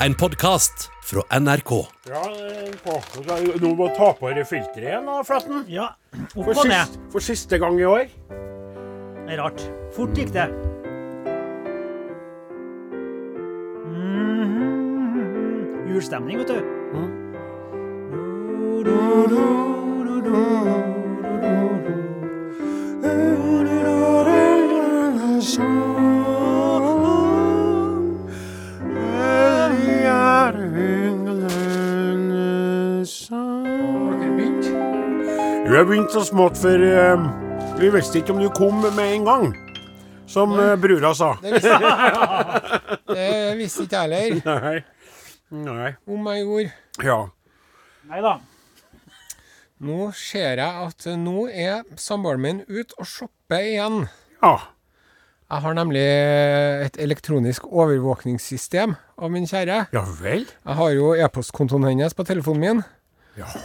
En podkast fra NRK. Ja. Nå må ta på deg filteret igjen, da, Flatten. Ja, opp For, og ned. sist, for siste gang i år. Det er rart. Fort gikk det. Mhm. Julestemning, vet du. Vi har begynt så smått, for eh, vi visste ikke om du kom med en gang. Som uh, brura sa. Det visste, det visste ikke jeg heller. Nei. Nei. Om jeg gjorde. Ja. Nei da. Nå ser jeg at nå er samboeren min ute og shopper igjen. Ja. Jeg har nemlig et elektronisk overvåkningssystem av min kjære. Ja vel? Jeg har jo e-postkontoen hennes på telefonen min,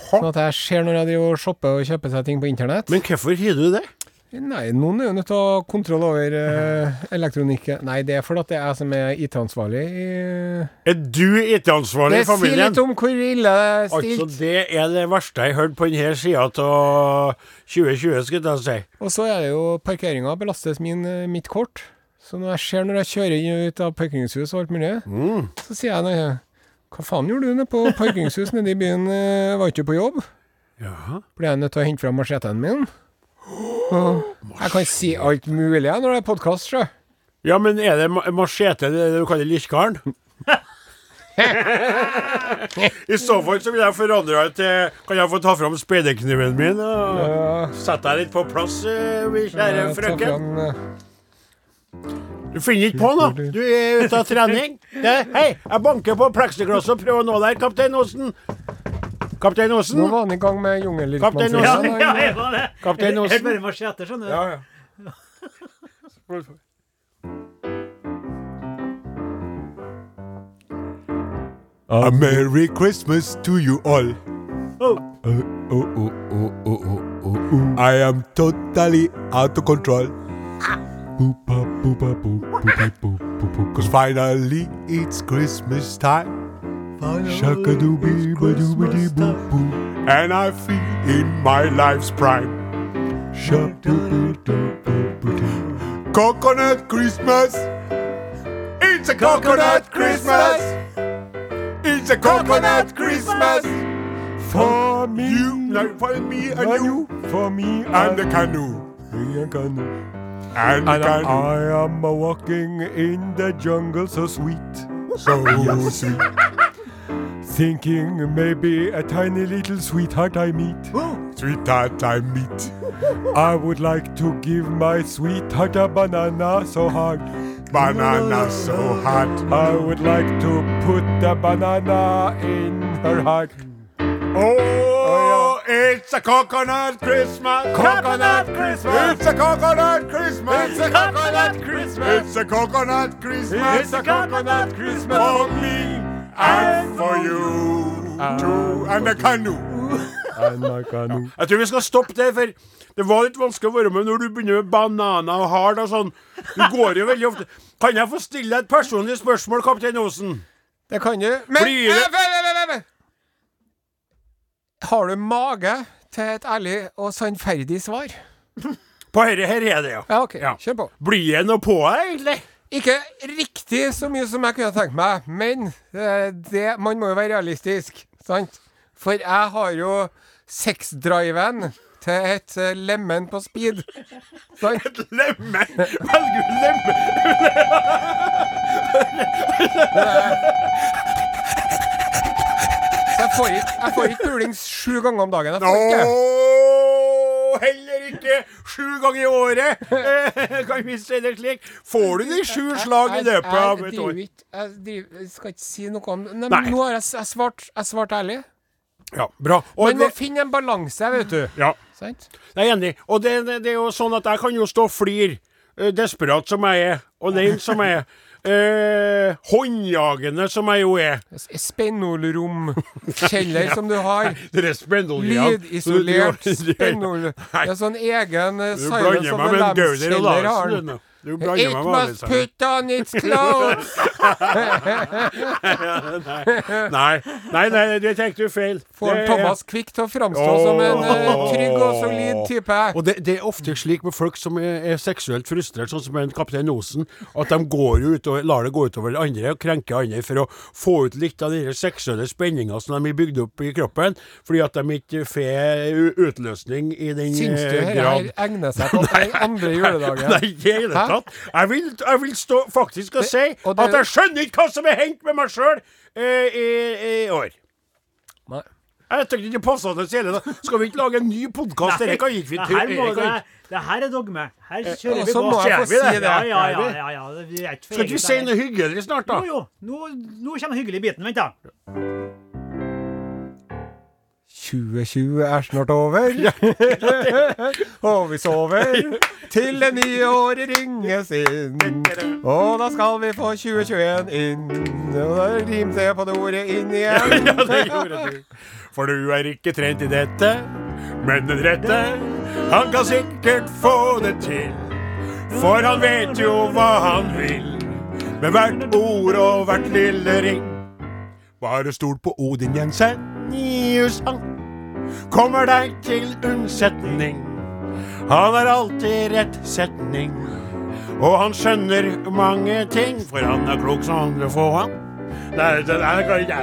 sånn at jeg ser når jeg driver og shopper og kjøper seg ting på internett. Men hvorfor har du det? Nei, noen er jo nødt til å ha kontroll over uh, elektronikken. Nei, det er fordi det er jeg som er IT-ansvarlig i Er du IT-ansvarlig i familien? Det sier litt om hvor ille det er stilt. Altså, det er det verste jeg har hørt på denne sida av 2020, skulle jeg si. Og så er det jo parkeringa belastes min, eh, mitt kort. Så når jeg ser når jeg kjører inn og ut av parkeringshus og alt mulig, Mm. så sier jeg noe. Hva faen gjorde du nede på parkeringshus nede i byen? eh, Var ikke du på jobb? Ja. Ble jeg nødt til å hente fram macheten min? Og Jeg kan si alt mulig når det er podkast, sjø. ja, men er det ma- machete det du kaller Likkaren? I så fall så vil jeg forandre det til Kan jeg få ta fram spedekniven min og sette deg litt på plass, eh, kjære frøken? Du finner ikke på noe. Du er ute av trening. Det, hei, jeg banker på pleksiglasset og prøver å nå deg, kaptein Osen. Kaptein Nå var han i gang med jungelirkmannsrollen. Ja, ja, jeg var det. Kaptein Helt bare machete, skjønner du. Ja, ja. A Merry Christmas to you all. Oh. Uh, oh, oh, oh, oh, oh, oh, oh. I am totally out of control. Boop, boop, bop, boop, boop, boop, boop, boop, boop. Cause finally it's Christmas time. Shaka-doo-bee-ba-doo-ba-dee-boop-boop. And I feel in my life's prime. Coconut Christmas. It's a coconut Christmas. It's a coconut Christmas. For me, you, like for me and you, for me and the canoe, me and canoe, and, canoe. I am a walking in the jungle, so sweet, so sweet. Thinking maybe a tiny little sweetheart I meet, sweetheart I meet. I would like to give my sweetheart a banana so hard. Banana so hot. I would like to put the banana in her heart. Oh, oh it's a coconut Christmas. Coconut Christmas. It's a coconut Christmas. It's a coconut Christmas. It's a coconut Christmas. It's a coconut Christmas for me and for you too. And a canoe. And a canoe. Jeg tror vi skal stoppe det, for det var litt vanskelig å være med når du begynner med bananer og hard og sånn. Du går jo veldig ofte Kan jeg få stille deg et personlig spørsmål, kaptein Osen? Det kan du. Men Blir det- Eh, vent, vent, vent, vent. Har du mage til et ærlig og sannferdig svar? På dette her er det, ja. Ja, OK. Ja. Kjør på. Blir det noe på deg, egentlig? Ikke riktig så mye som jeg kunne tenkt meg, men eh, det, man må jo være realistisk, sant? For jeg har jo sexdriven til et eh, lemen på speed. Sant? Lemen! Velger du lemen? Så jeg får ikke, jeg får ikke pulings sju ganger om dagen. Jeg får ikke. Heller ikke sju ganger i året, eh, kan vi si det slik. Får du de sju slag i løpet av et år? Jeg driver, skal ikke si noe om Nei, Nei. men Nå har jeg, jeg, svart, jeg svart ærlig. Ja, bra. Og Men vi finner en balanse, vet du. ja, Sant? jeg er enig. Og det, det, det er jo sånn at jeg kan jo stå og flire, eh, desperat som jeg er, og lame som jeg er. Eh, håndjagende som jeg jo er. Spennolromkjeller ja. som du har. Det er spennoljag. Lydisolert spennol... Det er sånn egen Du Silence of the Lambs-kjeller har han. du. Blander meg med sammen. put on its clothes Nei, nei, nei, det tenkte du feil. Får Det Thomas Quick til å framstå oh. som en uh, trygg og solid type. Og det, det er ofte slik med folk som er, er seksuelt frustrert, sånn som en kaptein Osen, at de går jo utover, lar det gå utover andre og krenker andre for å få ut litt av den seksuelle spenninga som de har bygd opp i kroppen, fordi at de ikke får utløsning i den Syns du eh, dette her egner seg på den andre juledagen? Nei, ikke i det hele tatt. Jeg vil, jeg vil stå faktisk og si og det- at jeg skjønner ikke hva som er hendt med meg sjøl eh, i, i år. Nei. Jeg tenkte ikke det passer til hele da. Skal vi ikke lage en ny podkast? Dette kan ikke vi det her, det, er dogme. Her kjører vi så på. må jeg få si det? Ja, ja, ja. ja, ja. Skal ikke vi si noe hyggelig snart, da? Jo, jo. Nå, nå kommer den hyggelige biten. Vent, da. 2020 er snart over, og vi sover til det nye året ringes inn. Og da skal vi få 2021 inn. Og da rimte jeg på det ordet inn igjen. Ja, det gjorde du. For du er ikke trent i dette, men den rette, han kan sikkert få det til. For han vet jo hva han vil, med hvert ord og hvert lille ring. Bare stol på Odin Jensen. Jensenius, han kommer deg til unnsetning. Han har alltid rett setning, og han skjønner mange ting, for han er klok som andre få, han. Nei, det er ikke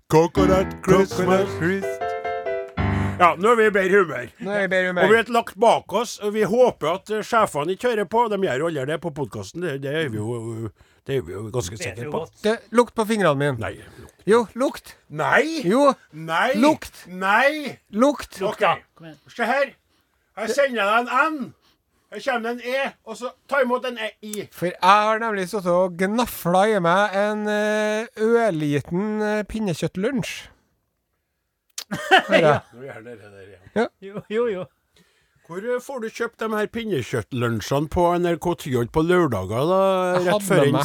Coconut Christmas. Ja, nå er vi i bedre humør. Er Og vi er lagt bak oss. og Vi håper at sjefene ikke hører på. De gjør jo aldri det på podkasten. Det, det, er vi jo- det er vi jo ganske sikre på. Det, lukt på fingrene mine. Nei. Lukt. Jo, lukt. Nei! Jo, Nei! Lukt. Nei! lukt. OK. Kom igjen. Se her. Jeg sender deg en N. Her kommer det en E, og så ta imot en E I. For jeg har nemlig sittet og gnafla i meg en eh, ørliten uh, pinnekjøttlunsj. ja. igjen. Jo, jo, jo. Hvor eh, får du kjøpt de her pinnekjøttlunsjene på NRK Tyholt på lørdager, da? Rett før en,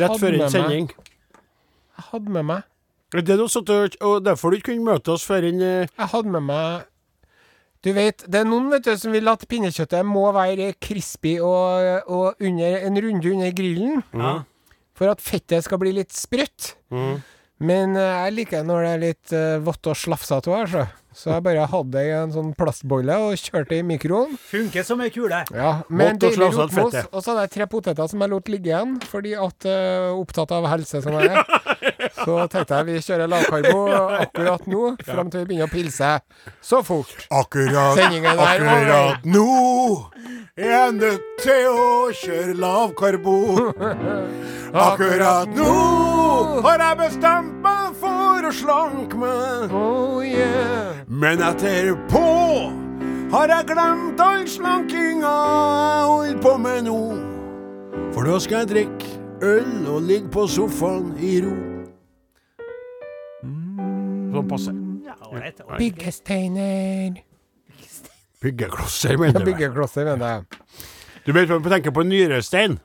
rett før en sending. Jeg hadde med meg Er det noe sånt, og- derfor du ikke kunne møte oss før en eh, Jeg hadde med meg Du vet, det er noen vet du, som vil at pinnekjøttet må være crispy og, og under, en runde under grillen. Ja. For at fettet skal bli litt sprøtt. Mhm. Men eh, jeg liker når det er litt uh, vått og slafsete òg, så. Så jeg bare hadde det i en sånn plastbolle og kjørte i mikroen. Funker som ei kule. Ja, Med en deilig rotmos. Og så hadde jeg tre poteter som jeg lot ligge igjen, fordi at uh, opptatt av helse som jeg er. Så tenkte jeg vi kjører lavkarbo akkurat nå, fram til vi begynner å pilse. Så fort. Akkurat, Sendingen akkurat nå jeg er nødt til å kjøre lavkarbo. Akkurat nå har jeg bestemt meg for å slanke meg. Oh yeah. Men etterpå har jeg glemt all slankinga jeg holder på med nå. For da skal jeg drikke øl og ligge på sofaen i ro. Passe. Ja, ålreit. Byggesteiner. Byggeklosser, mener du. Byggeklosser, mener jeg. Du vet hva vi tenker på nyrestein?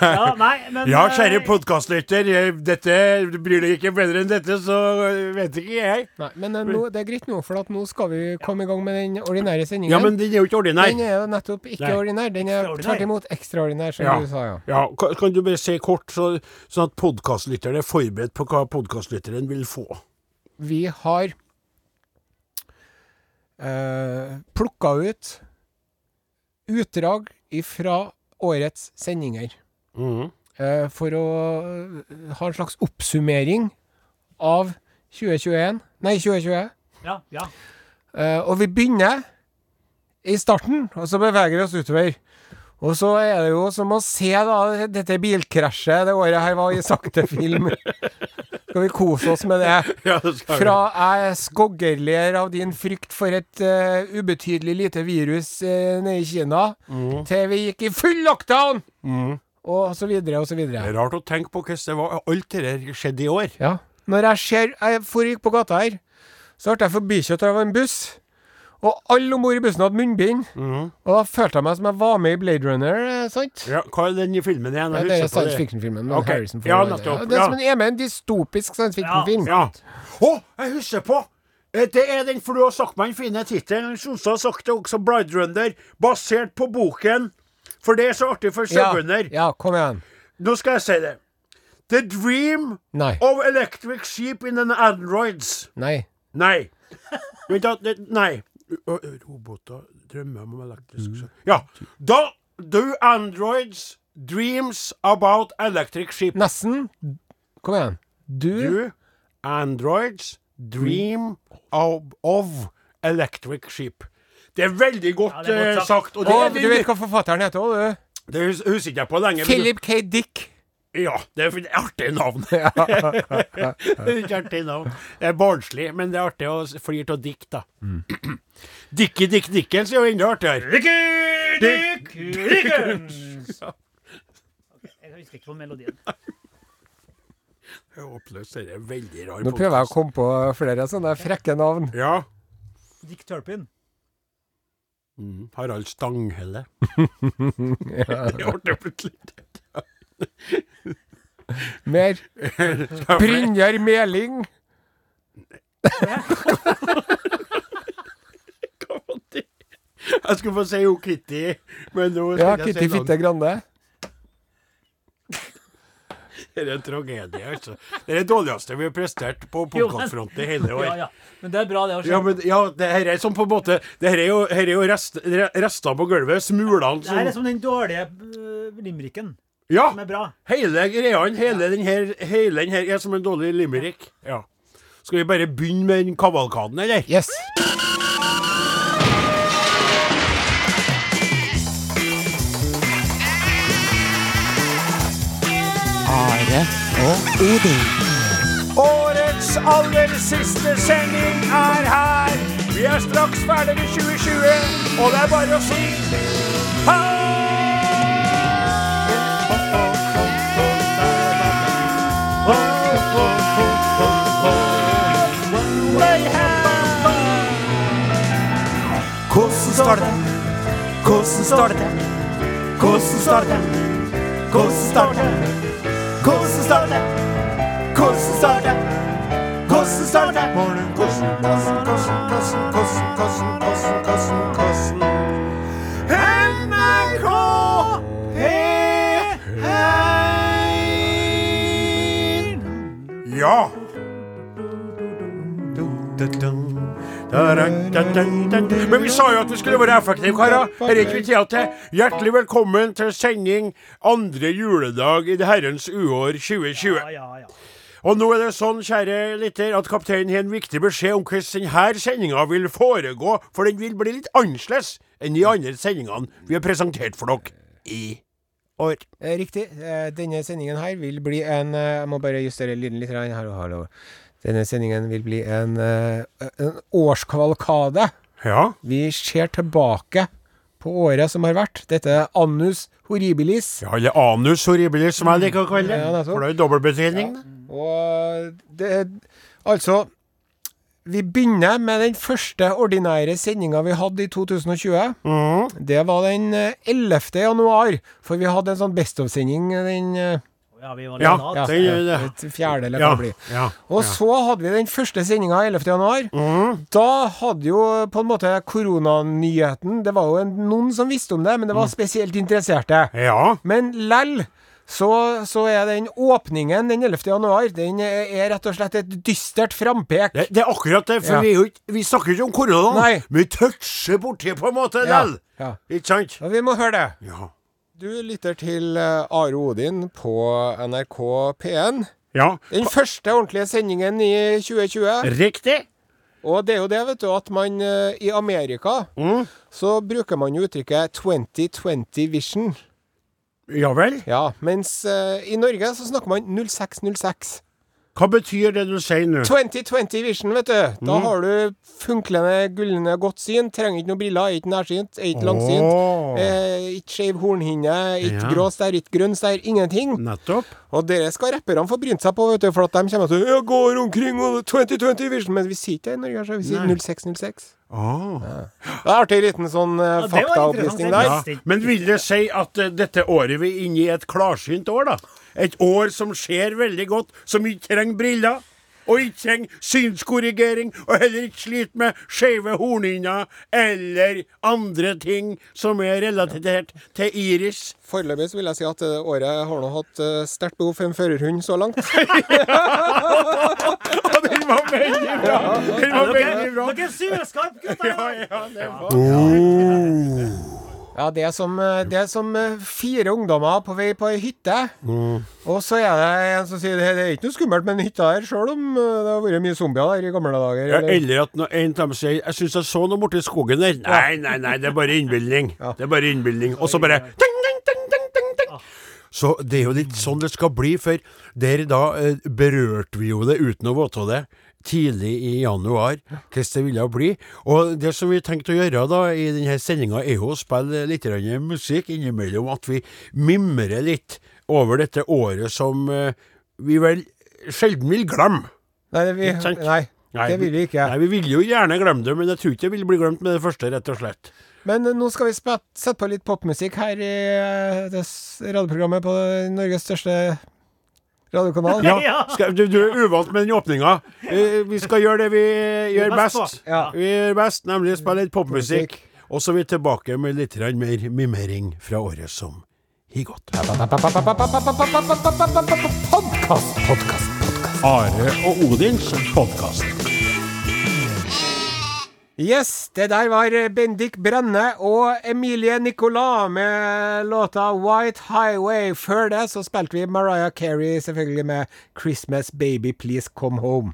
Ja. Nei, men Ja, eh, kjære podkastlytter, eh, dette bryr deg ikke bedre enn dette, så eh, vet ikke jeg. Nei, men eh, nå, det er greit nå, for at nå skal vi komme i gang med den ordinære sendingen. Ja, men den er jo ikke ordinær. Den er jo nettopp ikke Nei. ordinær. Den er tvert imot ekstraordinær, som Ja. du sa, ja. Ja, kan, kan du bare si kort, så, sånn at podkastlytterne er forberedt på hva podkastlytteren vil få? Vi har øh, plukka ut utdrag ifra årets sendinger. Mm. eh, for å eh, ha en slags oppsummering av 2021 Nei, 2020. Ja, ja. Eh, og vi begynner i starten, og så beveger vi oss utover. Og så er det jo som å se da dette bilkrasjet det året her var i sakte film. Skal vi kose oss med det? Ja, det skal. Fra jeg skoggerler av din frykt for et uh, ubetydelig lite virus uh, nede i Kina, mm. til vi gikk i full lockdown! Mm. Og så videre og så videre. Det er rart å tenke på hvordan det var alt det der skjedde i år. Ja. Når jeg ser Jeg forgikk på gata her, så ble jeg forbikjørt av en buss. Og alle om bord i bussen hadde munnbind. Mhm. Og da følte jeg meg som jeg var med i Blade Runner, eh, sant? Ja, hva er den filmen igjen? Ja, det er science fiction-filmen med Ok. Harrison Ford. Ja, det. nettopp. det er Ja. som en, er med en dystopisk science fiction-film. Ja. Å, jeg husker på! Eh, Det er den, for du har sagt meg den fine tittelen. Sonstad har sagt det også, Blade Runner, basert på boken. For det er så artig for Ja, sauebønder. ja, kom igjen. Nå skal jeg si det. The dream Nei. of electric sheep in an androids. Nei. Nei. Vent da, nei. Roboter drømmer om elektrisk mm. Ja. Da do androids dreams about electric ship. Nesten. Kom igjen. Du, Do androids dream of, of electric ship. Det er veldig godt, Ja, det er godt eh, sagt. sagt. Og det, Å, er- du vet hva forfatteren heter òg, du? det husker ikke jeg på lenge. Philip K. Dick. Ja, det er et artig navn. det er artig navn. Det er barnslig, men det er artig å flire av dikt, da. Dickie Dick Dickens er jo enda artigere. Dick Dickens! Jeg husker ikke på melodien. Det er Håpløst. Det er veldig rar Nå prøver jeg å komme på flere sånne frekke navn. Ja. Dick Turpin. Mm. Harald Stanghelle. Det ble plutselig Mer. Brynjar Meling. Jeg skulle få si jo Kitty, men nå Ja, jeg Kitty si. Fitte Grande. Det er en tragedie, altså. Det er det dårligste vi har prestert på podkastfronten i hele år. Ja, ja. Men det er bra, det å se. Ja, men ja, det her er som på en måte Det her er jo, her er jo rest, rester på gulvet. Smulene Det her er som som den dårlige uh, limericken, Ja! som er bra. Hele greia, hele den her, hele den her er som en dårlig limerick. Ja. Skal vi bare begynne med den kavalkaden, eller? Yes. Are og Odin. Årets aller siste sending er her. Vi er straks ferdig med 2020, og det er bare å si ha! Står det? Hvordan står det? Hvordan står det? Hvordan står det? Hvordan står det? Hvordan det? Hvordan står det? Morgen, hvordan, hvordan, hvordan, hvordan, hvordan, hvordan, hvordan, hvordan, hvordan. NRK P1 Ja. Men vi sa jo at vi skulle være effektive, karer. Her er ikke vi tida til. Hjertelig velkommen til sending andre juledag i det herrens uår 2020. Ja, ja, ja. Og nå er det sånn, kjære lytter, at kapteinen har en viktig beskjed om hvordan denne sendinga vil foregå, for den vil bli litt annerledes enn de andre sendingene vi har presentert for dere i år. Eh, Riktig. Eh, Denne sendingen her vil bli en eh, Jeg må bare justere lyden litt. her, Hallo, hallo. Denne sendingen vil bli en, eh, en årskavalkade. Ja. Vi ser tilbake på året som har vært. Dette er annus horribilis. Ja, eller anus horribilis, som jeg liker å kalle det. Ja. For det er jo dobbeltbetydning. Ja. Og det Altså Vi begynner med den første ordinære sendinga vi hadde i 2020. Mm. Det var den eh, 11. januar, for vi hadde en sånn Best of-sending den eh, Ja, vi var Ja, ja, et fjerde, eller hva det blir. ja, Og ja. så hadde vi den første sendinga 11. januar. Mhm. Da hadde jo på en måte koronanyheten Det var jo en, noen som visste om det, men det Mm. var spesielt interesserte. Ja. Men lell så, så er den åpningen den 11. januar Den er, er rett og slett et dystert frampek. Det, det er akkurat det, for Ja. vi, jo vi snakker ikke om korona. Nei. Vi toucher borti på en måte Ja, ja. Ikke sant? Og vi må høre det. Ja. Du lytter til eh, Are Odin på NRK P1. ja. Den første ordentlige sendingen i 2020. Riktig. Og det er jo det, vet du, at man eh, i Amerika Mm. så bruker man jo uttrykket 2020 vision. Ja vel. Ja, mens uh, i Norge så snakker man 0606. Hva betyr det du sier nå? 2020 vision, vet du. Da Mm. har du funklende, gullende godt syn. Trenger ikke noen briller, er ikke nærsynt, er ikke langsynt. Åh. Eh, ikke skeiv hornhinne, ikke Ja. grå stær, ikke grønn stær, ingenting. Nettopp. Og det skal rapperne få brynt seg på, vet du, for at de kommer til å gå går omkring og 2020 vision, men vi sier ikke det i Norge, så vi sier Nei. 0606. Ja. Det er artig liten sånn uh, Ja, faktaopplysning der. Ja. Men vil det si at uh, dette året vi er inne i et klarsynt år, da? Et år som ser veldig godt, som ikke trenger briller, og ikke trenger synskorrigering, og heller ikke sliter med skeive hornhinner eller andre ting som er relatert til iris. Foreløpig vil jeg si at eh, året har nå hatt eh, sterkt behov for en førerhund så langt. Og den var veldig bra! Den var veldig bra. Dere er sylskarp, gutter! Ja, ja, det var Ja, det er som, eh, det er som eh, fire ungdommer på vei på ei hytte. Og så er det en som sier det er ikke noe skummelt med den hytta her, sjøl om eh, det har vært mye zombier der i gamle dager. Ja, eller? eller at når en av dem sier 'Jeg syns jeg så noe borti skogen der'. Nei, nei, nei, det er bare innbilning. Det er bare innbilning. Og så bare ding, ding, ding, ding, ding, ding. Så det er jo litt sånn det skal bli, for der da berørte vi jo det uten å vite det. Tidlig i januar, hvordan det ville bli. Og det som vi tenkte å gjøre da i denne sendinga, er å spille litt musikk innimellom. At vi mimrer litt over dette året som eh, vi vel sjelden vil glemme. Nei, det, vi, nei, det vil vi ikke. Nei, Vi vil jo gjerne glemme det, men jeg tror ikke det vil bli glemt med det første, rett og slett. Men eh, nå skal vi sette på litt popmusikk her i eh, det radioprogrammet på Norges største radiokanal. Ja, Ja. Skal, du, du er uvant med den åpninga. Vi skal gjøre det vi gjør best Ja. Vi gjør best, nemlig spille litt popmusikk. Og så er vi tilbake med litt mer mimering fra året som har gått. Podkast, podkast, podkast. Are og Odins podkast. Yes, det der var Bendik Brenne og Emilie Nicolas med låta White Highway. Før det så spilte vi Mariah Carey selvfølgelig med 'Christmas Baby Please Come Home'.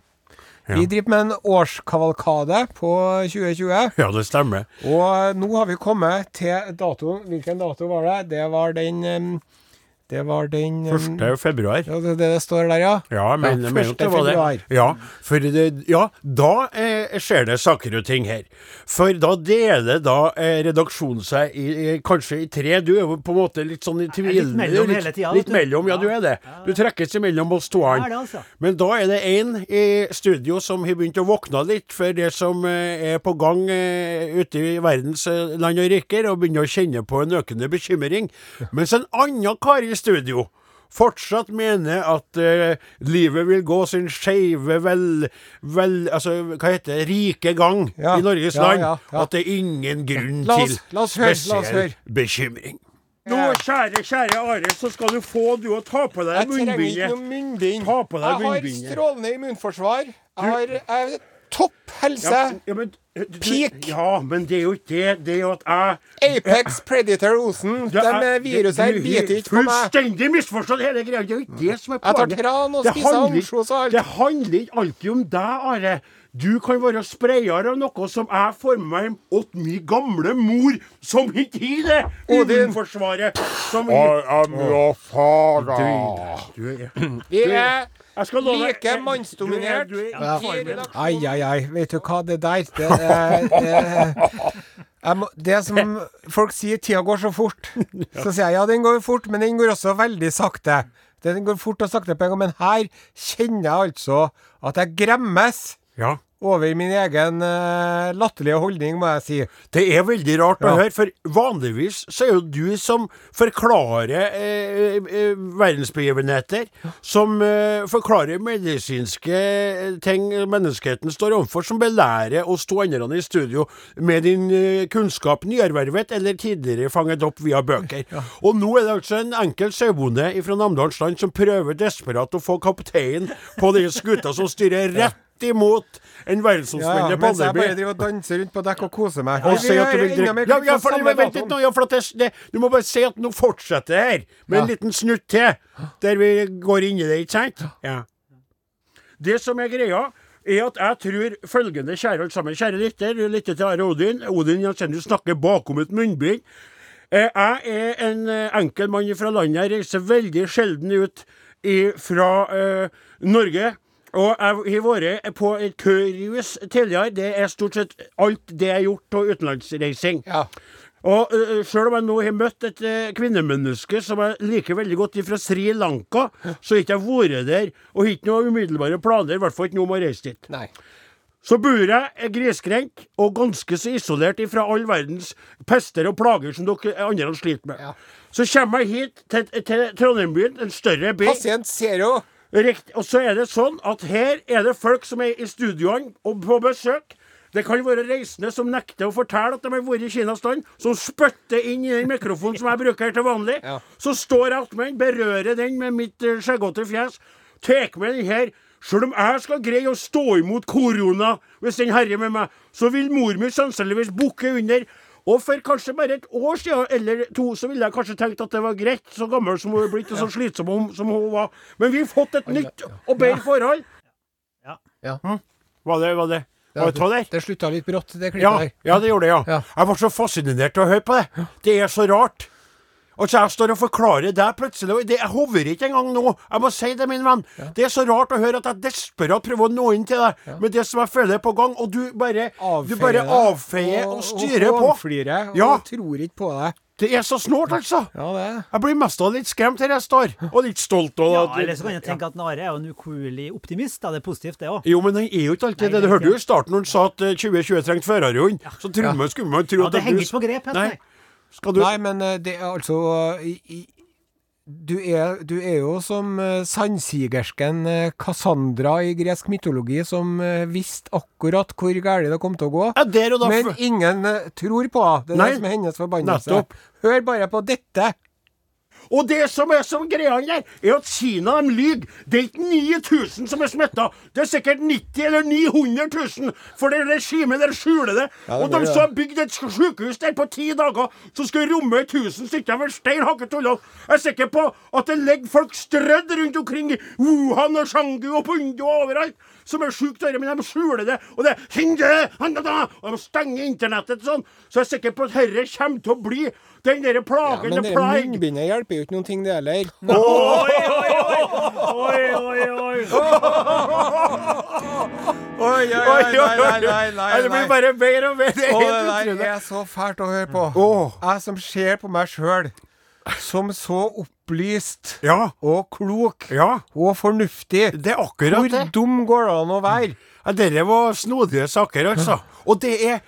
Vi driver med en årskavalkade på 2020. Ja, det stemmer. Og nå har vi kommet til datoen. Hvilken dato var det? Det var den em, Det var den em, 1. februar. Ja, det, det står der, ja. Ja, men Ja, men det var det. Ja, for det, ja, da eh, skjer det saker og ting her. For da deler da eh, redaksjonen seg i, i, kanskje i tre. Du er jo på en måte litt sånn i tvil. litt mellom litt, hele tida, Litt du. mellom, ja, du er det. Du trekkes imellom oss to. Ja, altså. Men da er det én i studio som har begynt å våkne litt for det som eh, er på gang eh, ute i verdens eh, land og riker, og begynner å kjenne på en økende bekymring. Mens en annen kar i studio fortsatt mener at eh, livet vil gå sin skeive vel, vel Altså, hva heter det, rike gang Ja, i Norges ja, land. ja, ja. At det er ingen grunn La oss- til la oss høre, la oss høre. spesiell bekymring. Nå, kjære, kjære Are, så skal du få du å ta på deg Jeg trenger ikke noe munnbind. Ta på deg Jeg har strålende immunforsvar. Jeg har jeg topp helse. Ja, ja, men, du- Peak. Ja, men det er jo ikke det. Det er jo at jeg Apex Predator Osen. Det De er- viruset her du- biter ikke på meg. Fullstendig misforstått hele greia. Det er jo ikke det som er Jeg tar tran og Det spiser ansjos og alt. Det handler ikke alltid om deg, Are. Du kan være sprayer av noe som jeg får med meg åt min gamle mor, som ikke har det Odin. Som... I am your father. du er, Vi er jeg skal love like mannsdominert. Du er, du er, i. Ai, ai, ai. Vet du hva, det der Det, det, det, jeg må, det som folk sier, tida går så fort. Så sier jeg ja, den går fort, men den går også veldig sakte. Den går fort og sakte på en gang, men her kjenner jeg altså at jeg gremmes ja. Over min egen uh, latterlige holdning, må jeg si. Det er veldig rart å Ja. høre, for vanligvis så er jo du som forklarer eh, eh, verdensbegivenheter, som eh, forklarer medisinske eh, ting menneskeheten står overfor, som belærer oss to andre i studio med din eh, kunnskap nyervervet eller tidligere fanget opp via bøker. Og nå er det altså en enkel sauebonde fra Namdalsland som prøver desperat å få kapteinen på den skuta som styrer rett imot en verdensomspennende ja, mens jeg bare driver og danser rundt på dekk og koser meg. Og Vi at du vil drikke ja, ja, for, men vent litt nå, ja, for det, det, Du må bare si at nå fortsetter det her, med en liten snutt til, der vi går inn i det, ikke sant? Ja. Det som er greia, er at jeg tror følgende, kjære alle sammen, kjære lytter, du lytter til Are Odin. Odin Jensenius snakker bakom et munnbind. Eh, Jeg er en eh, enkel mann fra landet. Jeg reiser veldig sjelden ut fra eh, Norge. Og jeg har vært på et kørhus tidligere. Det er stort sett alt det jeg har gjort av utenlandsreising. Ja. Og uh, sjøl om jeg nå har møtt et uh, kvinnemenneske som jeg liker veldig godt fra Sri Lanka, så har ikke jeg vært der, og har ikke noen umiddelbare planer, i hvert fall ikke nå om å reise dit. Nei. Så bor jeg grisgrendt og ganske så isolert ifra all verdens pester og plager som dere andre sliter med. Ja. Så kommer jeg hit til, til Trondheim byen, en større by. Pasient zero. Riktig. Og så er det sånn at her er det folk som er i studioene og på besøk. Det kan være reisende som nekter å fortelle at de har vært i Kinastand, som spytter inn i den mikrofonen som jeg bruker til vanlig. Så står jeg attmed den, berører den med mitt eh, skjeggete fjes, tar med den her. Sjøl om jeg skal greie å stå imot korona hvis den herjer med meg, så vil mor mi sannsynligvis bukke under. Og for kanskje bare et år siden eller to, så ville jeg kanskje tenkt at det var greit, så gammel som hun er blitt, og så slitsom som hun var. Men vi har fått et nytt og bedre forhold. Ja. Hm? Var det var det? Ja, det? Det slutta litt brått, det klippet Ja, der. ja, det gjorde det, ja. Ja. Jeg ble så fascinert av å høre på det. Det er så rart. Altså, Jeg står og forklarer det plutselig, og det, jeg hover ikke engang nå. Jeg må si det, min venn. Det er så rart å høre at jeg desperat prøver å nå inn til deg med det som jeg føler er på gang, og du bare, du bare avfeier og, styrer på. hånflirer, og Ja. tror ikke på deg. Det er så snålt, altså. Ja, det er. Jeg blir mest av litt skremt her jeg står, og litt stolt. Og, Ja, eller så kan jeg tenke at Are er jo en ukuelig optimist. Da. Det er positivt, det òg. Jo, men han er jo ikke alltid Nei, det. Du det hørte jo i starten når han sa at eh, 2020 trengte førerhund. Så trodde man, skulle man tro Ja, at det er henger ikke på grep. helt, Nei. nei. Skal du Nei, men eh, det er altså i, i, du, er, du er jo som uh, sandsigersken eh, Cassandra i gresk mytologi, som eh, visste akkurat hvor galt det kom til å gå. Ja, Men ingen eh, tror på henne. Det er Nei, det som er hennes forbannelse. Hør bare på dette. Og det som er som greia der, er at Kina de lyver. Det er ikke 9000 som er smitta. Det er sikkert 90 eller 900 000. For det regimet der skjuler det. Ja, det og de som har bygd et sykehus der på ti dager, som skal romme 1000 stykker med stein hakket. Jeg er sikker på at det ligger folk strødd rundt omkring i Wuhan og Shangu og Pundo og overalt. Som er sjukt, dette, men de skjuler det. Og det er da Og de stenger internettet sånn. Så jeg er sikker på at dette kommer til å bli den derre Ja, plagen, men the det munnbindet hjelper jo ikke noen ting, det heller. Oi, oi, oi! oi, oi, oi. Oi, oi, Oi, oi, oi. Nei, Det blir bare mer og mer. Det er det der er så fælt å høre på. Åh. Jeg som ser på meg sjøl som så opplyst Ja. og klok Ja. og fornuftig. Det er akkurat Hvor det. dum går det an å være? Ja, Dere var snodige saker, altså. Og det er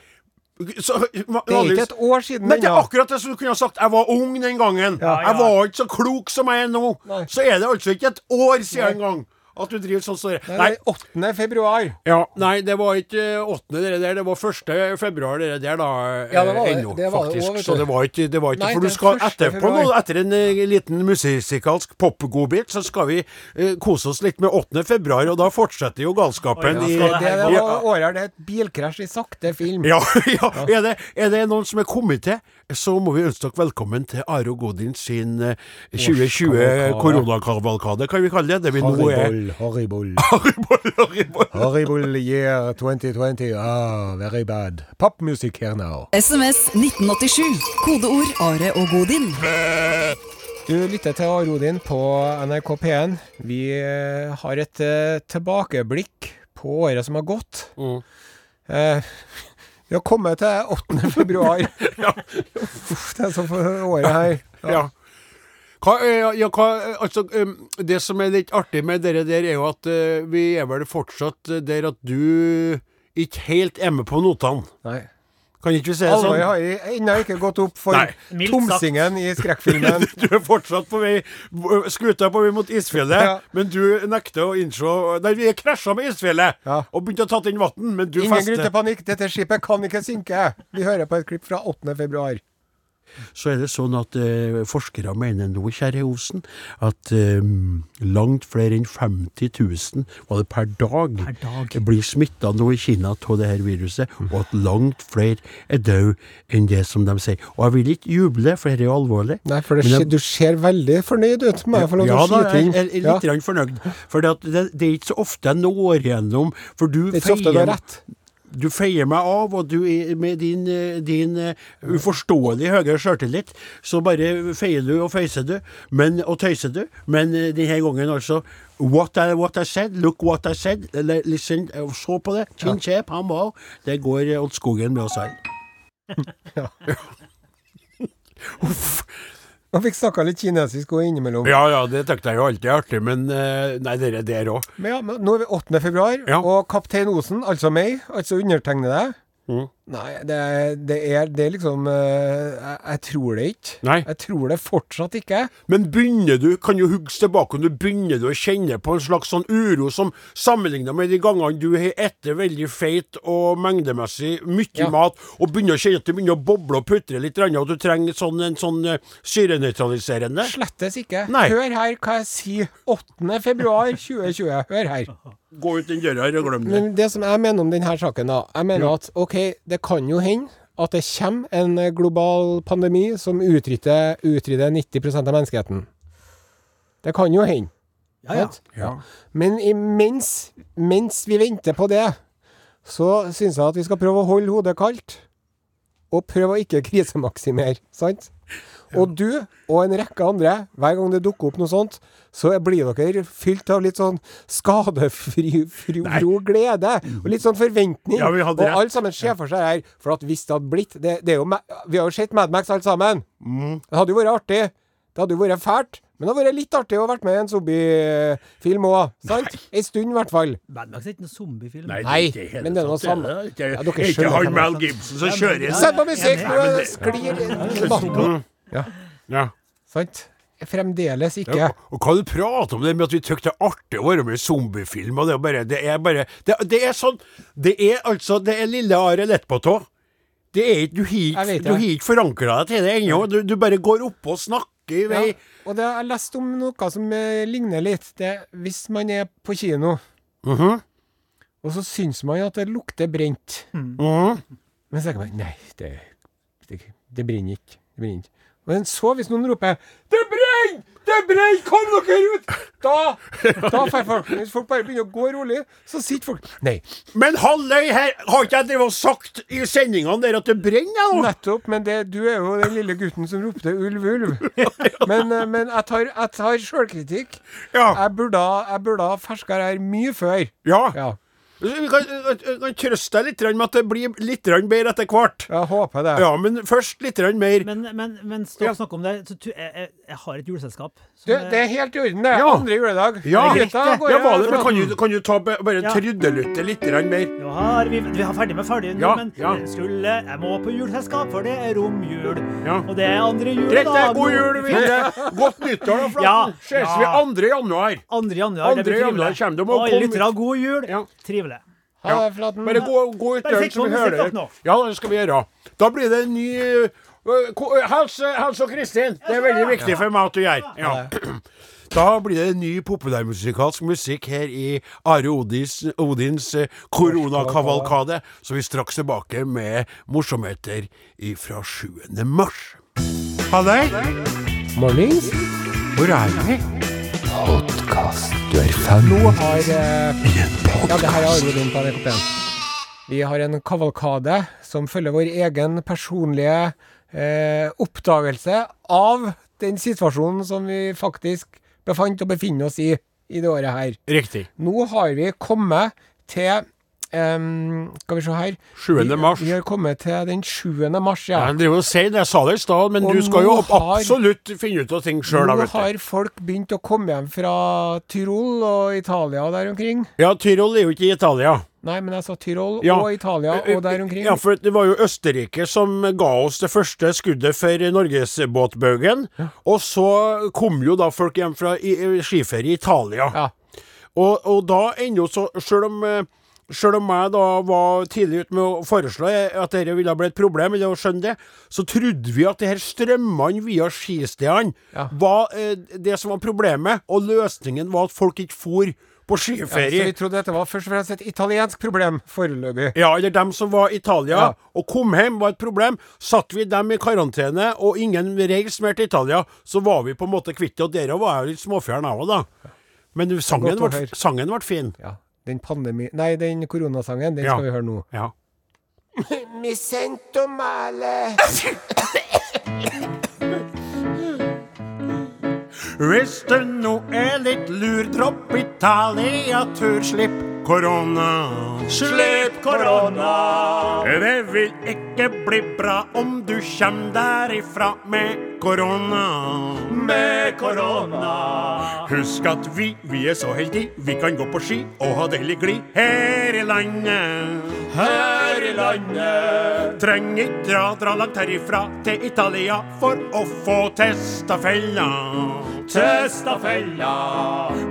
så, Det er ikke et år siden Men det er akkurat det som du kunne ha sagt. Jeg var ung den gangen. Ja, Jeg var ikke så klok som jeg er nå. Nei. Så er det altså ikke et år siden engang at du driver sånn. Nei, Nei, det er 8. februar. ja, nei, det var ikke eh, åttende, det der. Det var første februar, det der, da. Ja, det var eh, det. Ennå, Det var det faktisk. også, vet så det var ikke, det var ikke Nei, For du skal er etterpå nå, etter en eh, liten musikalsk popgodbit, så skal vi uh, kose oss litt med 8. februar, og da fortsetter jo galskapen Oi, ja, Det, det, det var året det er et bilkrasj i sakte film. Ja, ja. Er, det, er det noen som er kommet til, så må vi ønske dere velkommen til Are og Godin sin eh, 2020 Årskavalkade. koronakavalkade, kan vi kalle det. Det vi nå er Horrible, horrible. Haribol, haribol. Horrible year 2020. Ah, very bad. Popmusikk her nå. now. SMS 1987. Kodeord Are og Godin. Du lytter til Arodin på NRK P1. Vi eh, har et eh, tilbakeblikk på året som har gått. Mm. Eh, vi har kommet til 8. februar. Uff, det er så for året her. Ja. Hva, ja, hva, eh, altså, eh, det som er litt artig med dere der, er jo at eh, vi er vel fortsatt der at du ikke helt er med på notene. Nei. Kan ikke vi si det Alvoret sånn? har ennå ikke gått opp for Nei. Tomsingen i skrekkfilmen. Du er fortsatt på vei Skuta på vei mot isfjellet, Ja. men du nekter å innse Nei, vi er krasja med isfjellet Ja. og begynte å tatt inn vann, men du Ingen grunn til panikk, dette skipet kan ikke synke. Vi hører på et klipp fra 8. februar. Så er det sånn at eh, forskere mener nå, kjære Osen, at eh, langt flere enn 50 000 var det per dag, Per dag. blir smitta nå i Kina av det her viruset, og at langt flere er døde enn det som de sier. Og jeg vil ikke juble, for dette er jo alvorlig. Nei, for det, jeg- du ser veldig fornøyd ut, må jeg få lov til ja da, jeg er litt ja. fornøyd. For det, det, er ikke så ofte jeg når igjennom. For du feier Det er ikke så ofte du har rett. Du feier meg av, og du med din, eh, din eh, uforståelig høye sjøltillit, så bare feier du og feiser du, men, og tøyser du. Men eh, denne gangen altså What I, what I said, look what I said. Listen, så på det. Chin chep, han var Det går åt skogen med oss alle. Uff. Man fikk snakka litt kinesisk og innimellom. Ja ja, det tenkte jeg jo alltid er artig, men eh, nei, det er der òg. Men ja, men nå er vi 8. februar, Ja. og kaptein Osen, altså meg, altså undertegnede, Mm. Nei, det er, det er, det er liksom eh, jeg, jeg tror det ikke. Nei. Jeg tror det fortsatt ikke. Men begynner du, kan jo hugge tilbake om du begynner du å kjenne på en slags sånn uro som sammenligna med de gangene du har etter veldig feit og mengdemessig mye Ja. mat, og begynner å kjenne at det begynner å boble og putre litt, og du trenger sånn, en sånn uh, syrenøytraliserende? Slettes ikke. Nei. Hør her hva jeg sier 8. februar 2020. Hør her. Gå ut den døra her og glem det. Men det som jeg mener om denne saken, da Jeg mener at OK, det kan jo hende at det kommer en global pandemi som utrydder 90% av menneskeheten. Det kan jo hende. Ja, ja. ja. Men imens mens vi venter på det, så syns jeg at vi skal prøve å holde hodet kaldt. Og prøve å ikke krisemaksimere, sant? Og du og en rekke andre, hver gang det dukker opp noe sånt, så blir dere fylt av litt sånn skadefri fro glede. Og litt sånn forventning. Ja, vi hadde og alle sammen ser for seg her. For at hvis det hadde blitt det, det er jo, Vi har jo sett Mad Max alle sammen. Mm. Det hadde jo vært artig. Det hadde jo vært fælt. Men det hadde vært litt artig å ha vært med i en zombiefilm òg. Sant? En stund, i hvert fall. Mad Max er ikke noen zombiefilm. Nei, i men det er noe samme. det. Det Ja, ikke, skjønner. ikke han Mal Gibson som kjører. Sett på musikk, nå det- sklir debatten. Ja, Ja. sant? Fremdeles ikke. Ja, og hva du prater om det med at vi tykker det er artig å være med i zombiefilm, det er bare Det er bare Det, det er sånn Det er altså Det er lille Are Lettpåtå. Det er ikke Du har ikke forankra deg til det ennå. Du, du bare går oppå og snakker i Ja, og det har jeg lest om noe som eh, ligner litt. Det, hvis man er på kino, Mhm. og så syns man at det lukter brent. Mhm. Men så tenker man nei, det, det, det brenner ikke. Det brenner ikke. Men så, hvis noen roper 'Det brenner! Det brenner! Kom dere ut!' Da, da får folk Hvis folk bare begynner å gå rolig, så sitter folk Nei, Men halløy her! Har ikke jeg drevet og sagt i sendingene der at det brenner nå? nettopp. Men det, du er jo den lille gutten som ropte 'ulv, ulv'. Men, eh, men jeg tar, jeg tar sjølkritikk. Ja. Jeg burde ha- jeg burde ha ferska her mye før. Ja. Ja, Vi kan, kan trøste deg litt med at det blir litt grann bedre etter hvert. jeg håper det. Ja, men først litt mer. Men, men mens Ja. dere snakker om det, så tu, jeg, jeg, jeg har et juleselskap. Du, er- det er helt i orden, det. Ja. Andre juledag. Ja, er greit, ja var det, men kan du, kan du ta, bare Ja. tryddelutte litt mer? Nå har vi, vi har ferdig med ferdig nå, Ja, men ja. skulle, jeg må på juleselskap, for det er romjul. Ja. Og det er andre Greit, det. juledag. God jul videre. Godt nyttår, da, Flaten. Ja, Ses ja. vi 2. januar. 2. januar, det blir 2. januar trivelig. kommer de lyttere, god jul. Ja. Trivelig. Ha det, Flaten. Bare gå, gå ut Bare døren, så vi hører nå. Ja, det skal vi gjøre. Da blir det en ny øh, ko- øh, Hils hils og Kristin. Det er veldig viktig for meg at du gjør. Ja. Da blir det en ny populærmusikalsk musikk her i Are Odins, Odins eh, koronakavalkade. Så vi er straks tilbake med morsomheter fra 7. mars. Ha det. Mornings. Hvor er vi? Nå har eh, Ja, det her er arvedom på NRK1. Vi har en kavalkade som følger vår egen personlige eh, oppdagelse av den situasjonen som vi faktisk befant og befinner oss i i det året her. Riktig. Nå har vi kommet til em, Skal vi se her 7. mars. Vi, vi har kommet til den 7. mars, ja. Jeg driver og sier det, jeg sa det i stad, men Og du skal jo har- absolutt finne ut av ting sjøl, Nå har folk begynt å komme hjem fra Tyrol og Italia og der omkring. Ja, Tyrol er jo ikke i Italia. Nei, men jeg sa Tyrol Ja. og Italia og der omkring. Ja, for det var jo Østerrike som ga oss det første skuddet for Norgesbåtbaugen. Og så kom jo da folk hjem fra i- skiferie i Italia. Ja. Og, og da ennå så Sjøl om Selv om jeg da var tidlig ute med å foreslå at dette ville bli et problem, eller å skjønne det, så trodde vi at de her strømmene via skistedene Ja. var eh, det som var problemet, og løsningen var at folk ikke for på Ja, så vi trodde dette var først og fremst et italiensk problem foreløpig. Ja, eller dem som var i Italia Ja. og kom hjem var et problem. Satt vi dem i karantene, og ingen reiste mer til Italia, så var vi på en måte kvitt det. Og der var jeg jo litt småfjern, jeg òg, da. Men sangen ble, sangen ble fin. Ja. Den pandemi... Nei, den koronasangen, den Ja. skal vi høre nå. Ja. Mi sento male. Hvis du nå er litt lur, dropp Italia-tur, slipp korona. Slipp korona! Det vil ikke bli bra om du kjem derifra med korona. Med korona. Husk at vi, vi er så heldige, vi kan gå på ski og ha deilig glid her i landet. Her i landet. Trenger ikke dra, dra langt herifra til Italia for å få testa fella. Testa fella.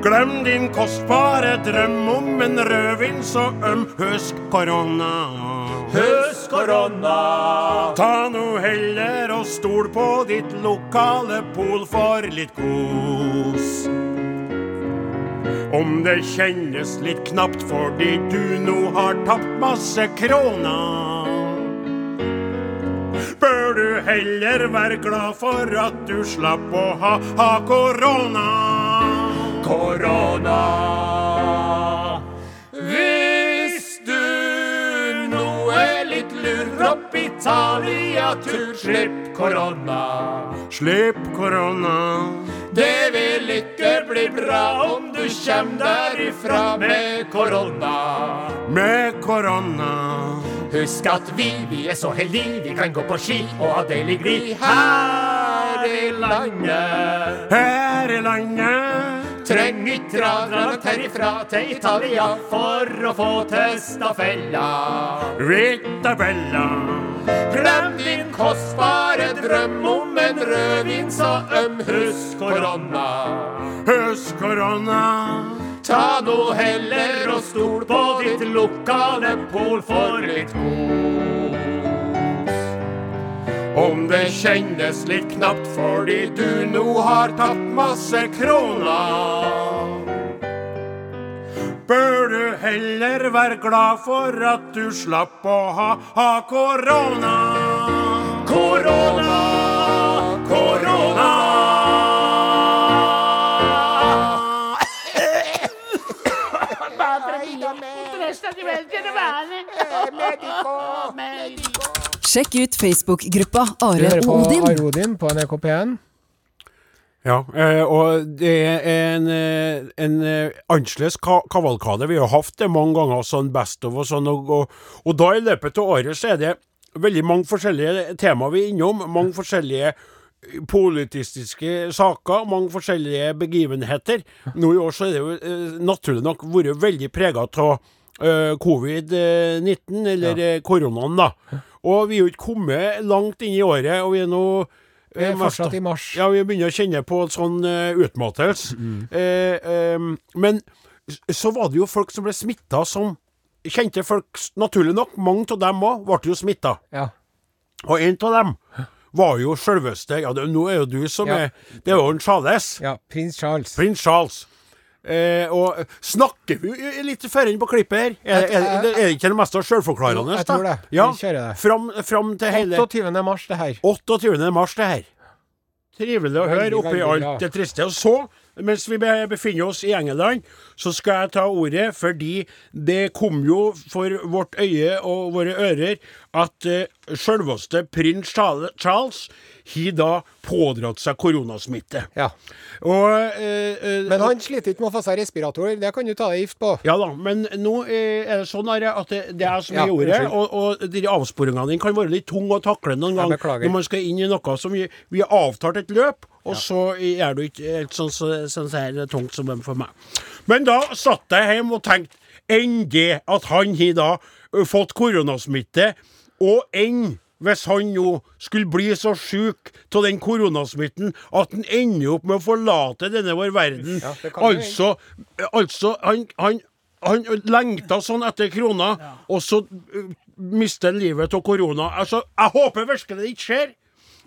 Glem din kostbare drøm om en rødvin så øm. Husk korona. Husk korona. Ta nå heller og stol på ditt lokale pol for litt kos. Om det kjennes litt knapt fordi du nå har tapt masse kroner. Bør du heller være glad for at du slapp å ha, ha korona. Korona. Dropp Italia-tur, slipp korona. Slipp korona. Det vil ikke bli bra om du kjem derifra med korona. Med korona. Husk at vi, vi er så heldige, vi kan gå på ski og ha deilig glid her i landet. Her i landet. Trenger ikke dra langt herifra til Italia for å få testa fella. Rita Bella. Glem din kostbare drøm om en rødvin så øm. Husk korona. Husk korona. Ta nå heller og stol på ditt lokale pol for litt kos. Om det kjennes litt knapt fordi du nå har tatt masse kroner. Bør du heller være glad for at du slapp å ha, ha korona. Korona, korona. Sjekk ut Facebook-gruppa Du Are hører og på Odin. Are Odin på NRK P1. Ja, eh, og det er en, eh, en eh, annerledes kavalkade. Vi har hatt det mange ganger, sånn Best of og sånn, og, og, og da i løpet av året så er det veldig mange forskjellige temaer vi er innom. Mange forskjellige politistiske saker, mange forskjellige begivenheter. Nå i år så er det jo naturlig nok vært veldig prega av eh, covid-19, eller ja. koronaen, da. Og vi er jo ikke kommet langt inn i året, og vi er nå eh, fortsatt i mars. ja, vi begynner å kjenne på sånn uh, utmattelse. Eh, eh, men så var det jo folk som ble smitta som Kjente folk, naturlig nok, mange av dem òg, ble jo smitta. Ja. Og en av dem var jo sjølveste Ja, det, nå er jo du som Ja. er Det er jo en Charles. ja. Prins Charles. Prins Charles. Eh, og snakker vi litt før inn på klippet her? Er, er, er, er det ikke det meste sjølforklarende? Jeg tror det. Vi kjører det. fram, fram til hele 28. mars, det her. 28. mars, det her. Trivelig å høre oppi alt det triste. Og så, mens vi befinner oss i England, så skal jeg ta ordet, fordi det kom jo for vårt øye og våre ører at uh, selveste prins Charles har da pådratt seg koronasmitte. Ja. Og eh, eh, Men han sliter ikke med å få seg respirator. Det kan du ta deg gift på. ja da, men nå eh, er det sånn at det, det er som Ja, jeg gjorde, og, og de avsporingene dine kan være litt tunge å takle noen gang når man skal inn i noe som vi, vi har avtalt et løp, og så er du ikke helt sånn så, sånn så her tungt som den for meg. Men da satt jeg hjemme og tenkte enn det at han har da fått koronasmitte, og enn hvis han nå skulle bli så sjuk av den koronasmitten at han ender opp med å forlate denne vår verden. Ja, altså, altså han, han, han lengta sånn etter krona, og så uh, mister han livet av korona. Altså, jeg håper virkelig det ikke skjer.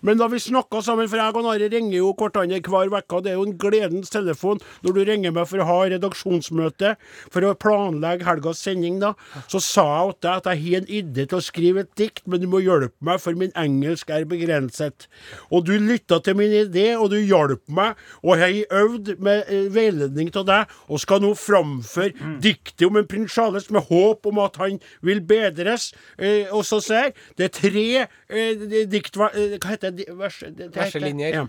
Men da vi snakka sammen, for jeg og Are ringer jo hverandre hver uke, det er jo en gledens telefon når du ringer meg for å ha redaksjonsmøte, for å planlegge helgas sending, da, så sa jeg til deg at jeg har en idé til å skrive et dikt, men du må hjelpe meg, for min engelsk er begrenset. Og du lytta til min idé, og du hjalp meg, og jeg har øvd med eh, veiledning til deg, og skal nå framføre diktet om en prins Charles med håp om at han vil bedres. Eh, og så ser det er tre eh, dikt... Hva heter Vers, det, det Verselinjer. Ja.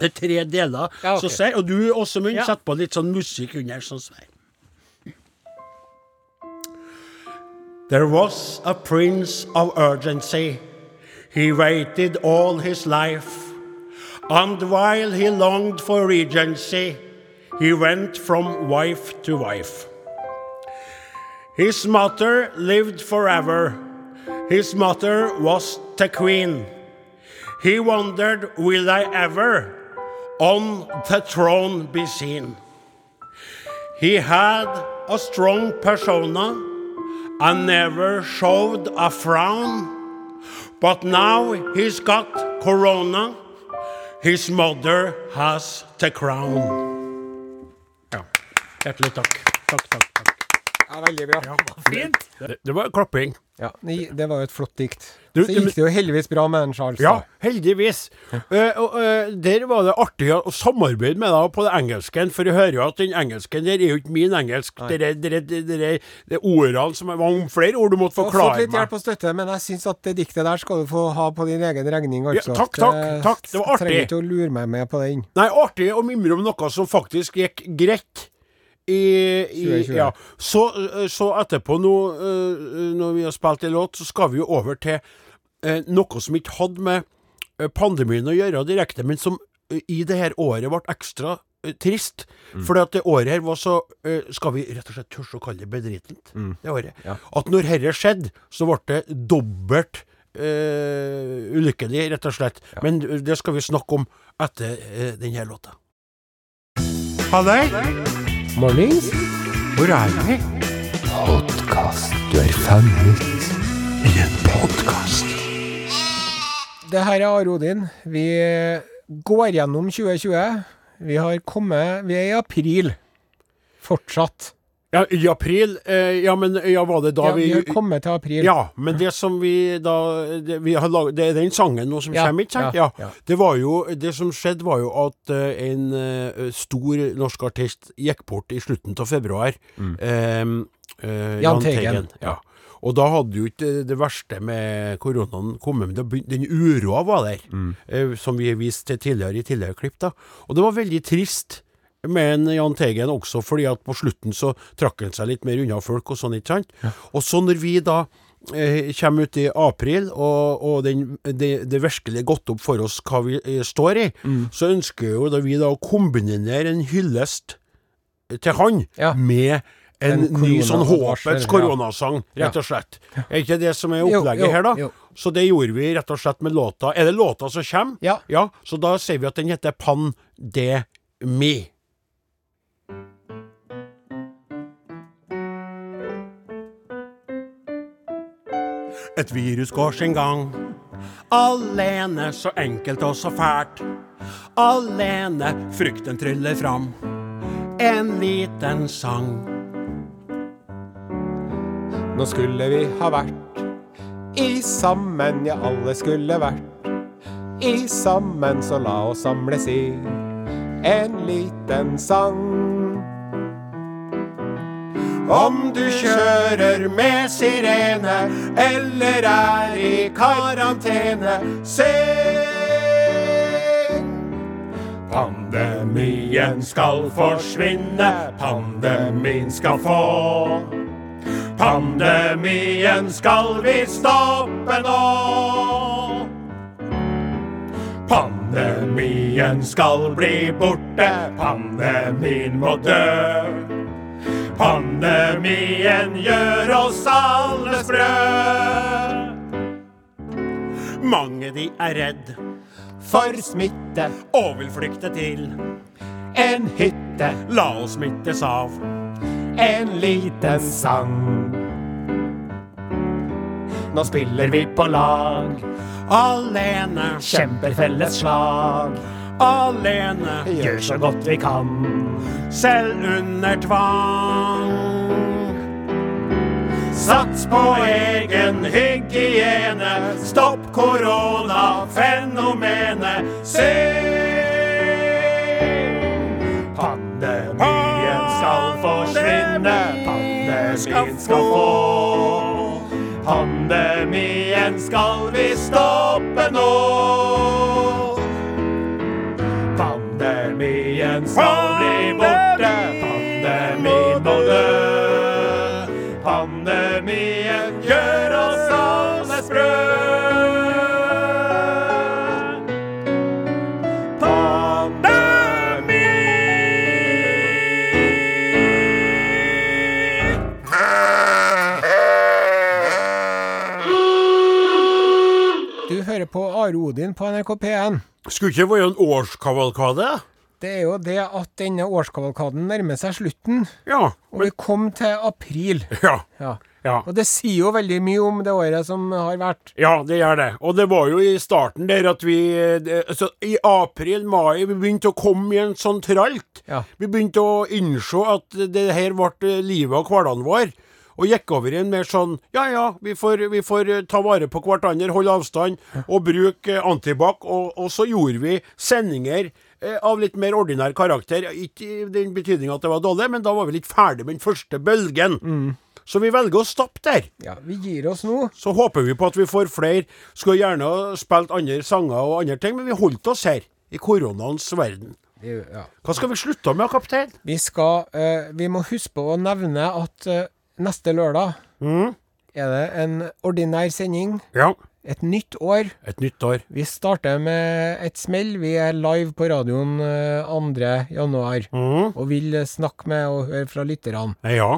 Det er tre deler. Ja, okay. Så ser, og du Åsemund, Ja. setter på litt sånn musikk under. sånn som her. There was a prince of urgency. He waited all his life. And while he longed for regency, he went from wife to wife. His mother lived forever, His mother was the queen. He wondered, will I ever on the throne be seen? He had a strong persona and never showed a frown. But now he's got corona. His mother has the crown. Ja. Hjertelig takk. Takk, takk. Ja, veldig bra. Fint. Det, det var klapping. Ja, det det var jo et flott dikt. Du- Så gikk det jo heldigvis bra med en Charles. Ja, heldigvis. Uh, og, eh, der var det artig å samarbeide med deg på det engelsken, for jeg hører jo at den engelsken der er jo ikke min engelsk. Det er- det er- det er- det er ordene som er om flere ord du måtte Du har fått litt hjelp og støtte, men jeg syns at det diktet der skal du få ha på din egen regning, altså. takk, takk, takk. Det var artig. Trenger ikke å lure meg med på den. Nei, artig å mimre om noe som faktisk gikk greit. I, i, ja. så, eh, så etterpå, nå, eh, når vi har spilt en låt, så skal vi jo over til eh, noe som ikke hadde med eh, pandemien å gjøre direkte, men som eh, i det her året ble ekstra eh, trist. Mm. Fordi at det året her var så eh, Skal vi rett og slett tørre å kalle det bedritent? Mm. Det året. At når dette skjedde, så ble det dobbelt eh, ulykkelig, rett og slett. Men det skal vi snakke om etter uh, denne låta. Halløy! Mornings. Hvor er vi? Det her er Are Odin. Vi går gjennom 2020. Vi har kommet Vi er i april. Fortsatt. Ja, I april. Eh, ja, men ja, var det da Ja, vi vi har kommet til april. Ja, men det som vi da Det, vi har laget, det er den sangen nå som Ja, kommer, ikke sant? ja, Ja, ja. Det var jo Det som skjedde, var jo at eh, en eh, stor norsk artist gikk bort i slutten av februar. Eh, eh, Jahn Teigen. Ja. Og da hadde jo ikke det verste med koronaen kommet, men den uroa var der. eh, som vi viste til tidligere i tidligere klipp. da. Og det var veldig trist med Jan Jahn Teigen også, fordi at på slutten så trakk han seg litt mer unna folk og sånn, ikke sant. Og så når vi da eh, kommer ut i april, og, og den, det, det virkelig gått opp for oss hva vi eh, står i, så ønsker jo da vi da å kombinere en hyllest til han Ja. med en, En ny sånn håpets koronasang, rett og slett. Er ikke det som er opplegget jo, her, da? jo. Så det gjorde vi rett og slett med låta. Er det låta som kommer? Ja. Ja, så da sier vi at den heter Pandemi. Et virus går sin gang. Alene, så enkelt og så fælt. Alene, frykten tryller fram. En liten sang. Nå skulle vi ha vært i sammen, ja, alle skulle vært i sammen, så la oss samles i en liten sang. Om du kjører med sirene eller er i karantene, syng! Pandemien skal forsvinne, pandemien skal få. Pandemien skal vi stoppe nå. Pandemien skal bli borte, pandemien må dø. Pandemien gjør oss alle sprø. Mange de er redd For smitte, og vil flykte til en hytte, La oss smittes av. en liten sang. Nå spiller vi på lag, Alene, kjemper felles slag. Alene, Gjør så godt vi kan. selv under tvang. Sats på egen hygiene, stopp koronafenomenet. Syng! Pandemien skal forsvinne, pandemien skal få. Pandemien skal vi stoppe nå. Skal bli borte, pandemien må dø. Pandemien gjør oss alle sprø. hører på Are Odin på NRK P1. Skulle ikke være en årskavalkade? Det er jo det at denne årskavalkaden nærmer seg slutten, Ja. og vi kom til april. Ja. Ja. Ja. Og det sier jo veldig mye om det året som har vært. Ja, det gjør det. Og det var jo i starten der at vi det, altså, I april-mai vi begynte å komme i en sånn tralt. Ja. Vi begynte å innse at det her ble eh, livet og hverdagen vår. Og gikk over i en mer sånn Ja, ja, vi får, vi får eh, ta vare på hverandre, holde avstand og bruke antibac. Og, og så gjorde vi sendinger av litt mer ordinær karakter. Ikke i den betydning at det var dårlig, men da var vi litt ferdig med den første bølgen. Så vi velger å stoppe der. Ja, vi gir oss nå. Så håper vi på at vi får flere. Skulle gjerne ha spilt andre sanger og andre ting, men vi holdt oss her. I koronaens verden. Ja. Hva skal vi slutte med, kaptein? vi skal uh, Vi må huske på å nevne at uh, neste lørdag Mm. er det en ordinær sending. Ja. Et nytt år. Et nytt år. Vi starter med et smell. Vi er live på radioen eh, 2. januar. Mm. Og vil eh, snakke med og høre fra lytterne. Ja.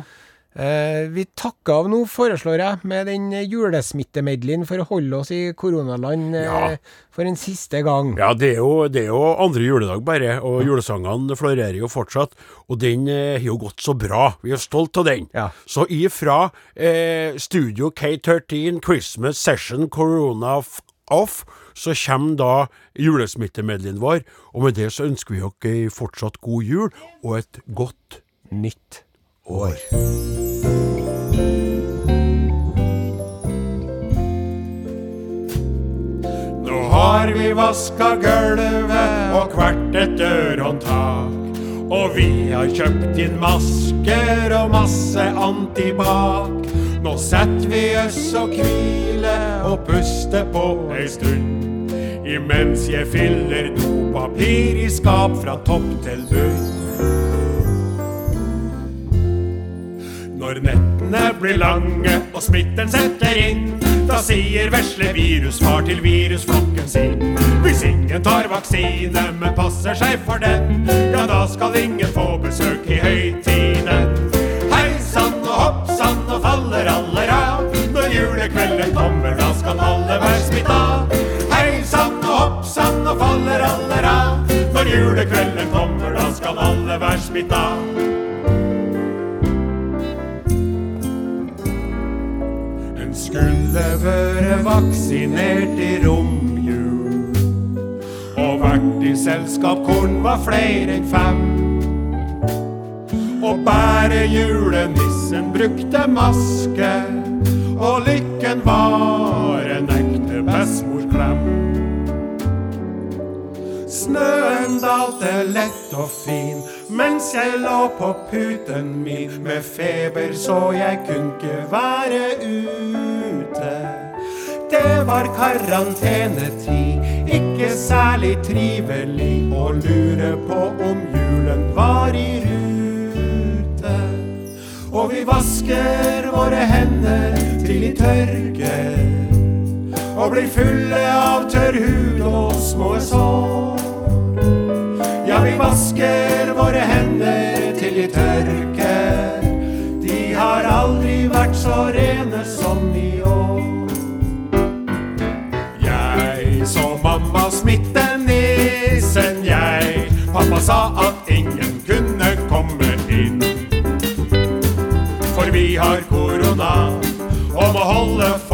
Eh, vi takker av nå, foreslår jeg, med den julesmittemedleyen for å holde oss i koronaland eh, Ja. for en siste gang. Ja, det er, jo, det er jo andre juledag bare, og julesangene florerer jo fortsatt. Og den eh, har jo gått så bra. Vi er stolt av den. Ja. Så ifra eh, Studio K13 Christmas Session Corona Off, så kommer da julesmittemedleyen vår. Og med det så ønsker vi dere fortsatt god jul, og et godt Nytt. År. Nå har vi vaska gulvet og hvert et dørhåndtak. Og vi har kjøpt inn masker og masse antibac. Nå setter vi oss og hviler og puster på ei stund. Imens jeg fyller dopapir i skap fra topp til bunn. Når nettene blir lange og smitten setter inn, da sier vesle virusfar til virusflokken sin. Hvis ingen tar vaksine, men passer seg for den, ja da skal ingen få besøk i høytiden. Hei sann og hopp sann og faller alle av. Når julekvelden kommer, da skal alle være smitta. Hei sann og hopp sann og faller alle av. Når julekvelden kommer, da skal alle være smitta. Skulle være vaksinert i romjul. Og vært i selskap korn var flere enn fem. Og bare julenissen brukte maske. Og lykken var en ekte bestemorklem. Snøen dalte lett og fin mens jeg lå på puten min med feber så jeg kunne ikke være ute. Det var karantenetid, ikke særlig trivelig å lure på om julen var i rute. Og vi vasker våre hender til de tørker og blir fulle av tørr hud og små sår. Ja, vi vasker våre hender til de tørker. De har aldri vært så rene som sa at ingen kunne komme inn. For vi har korona og må holde folk